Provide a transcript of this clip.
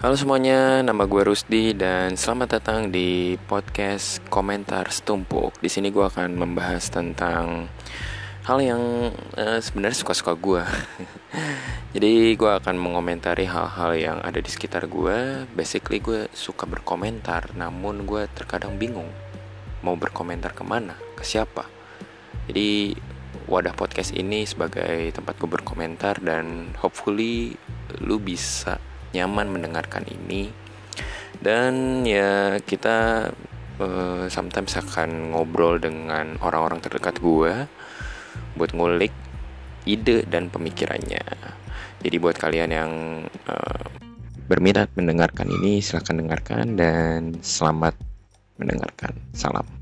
Halo semuanya, nama gue Rusdi dan selamat datang di podcast komentar setumpuk. Di sini gue akan membahas tentang hal yang uh, sebenarnya suka-suka gue. Jadi gue akan mengomentari hal-hal yang ada di sekitar gue. Basically gue suka berkomentar, namun gue terkadang bingung mau berkomentar ke mana, ke siapa. Jadi wadah podcast ini sebagai tempat gue berkomentar dan hopefully lu bisa nyaman mendengarkan ini. Dan ya kita uh, sometimes akan ngobrol dengan orang-orang terdekat gue buat ngulik ide dan pemikirannya. Jadi buat kalian yang uh, berminat mendengarkan ini silahkan dengarkan dan selamat mendengarkan. Salam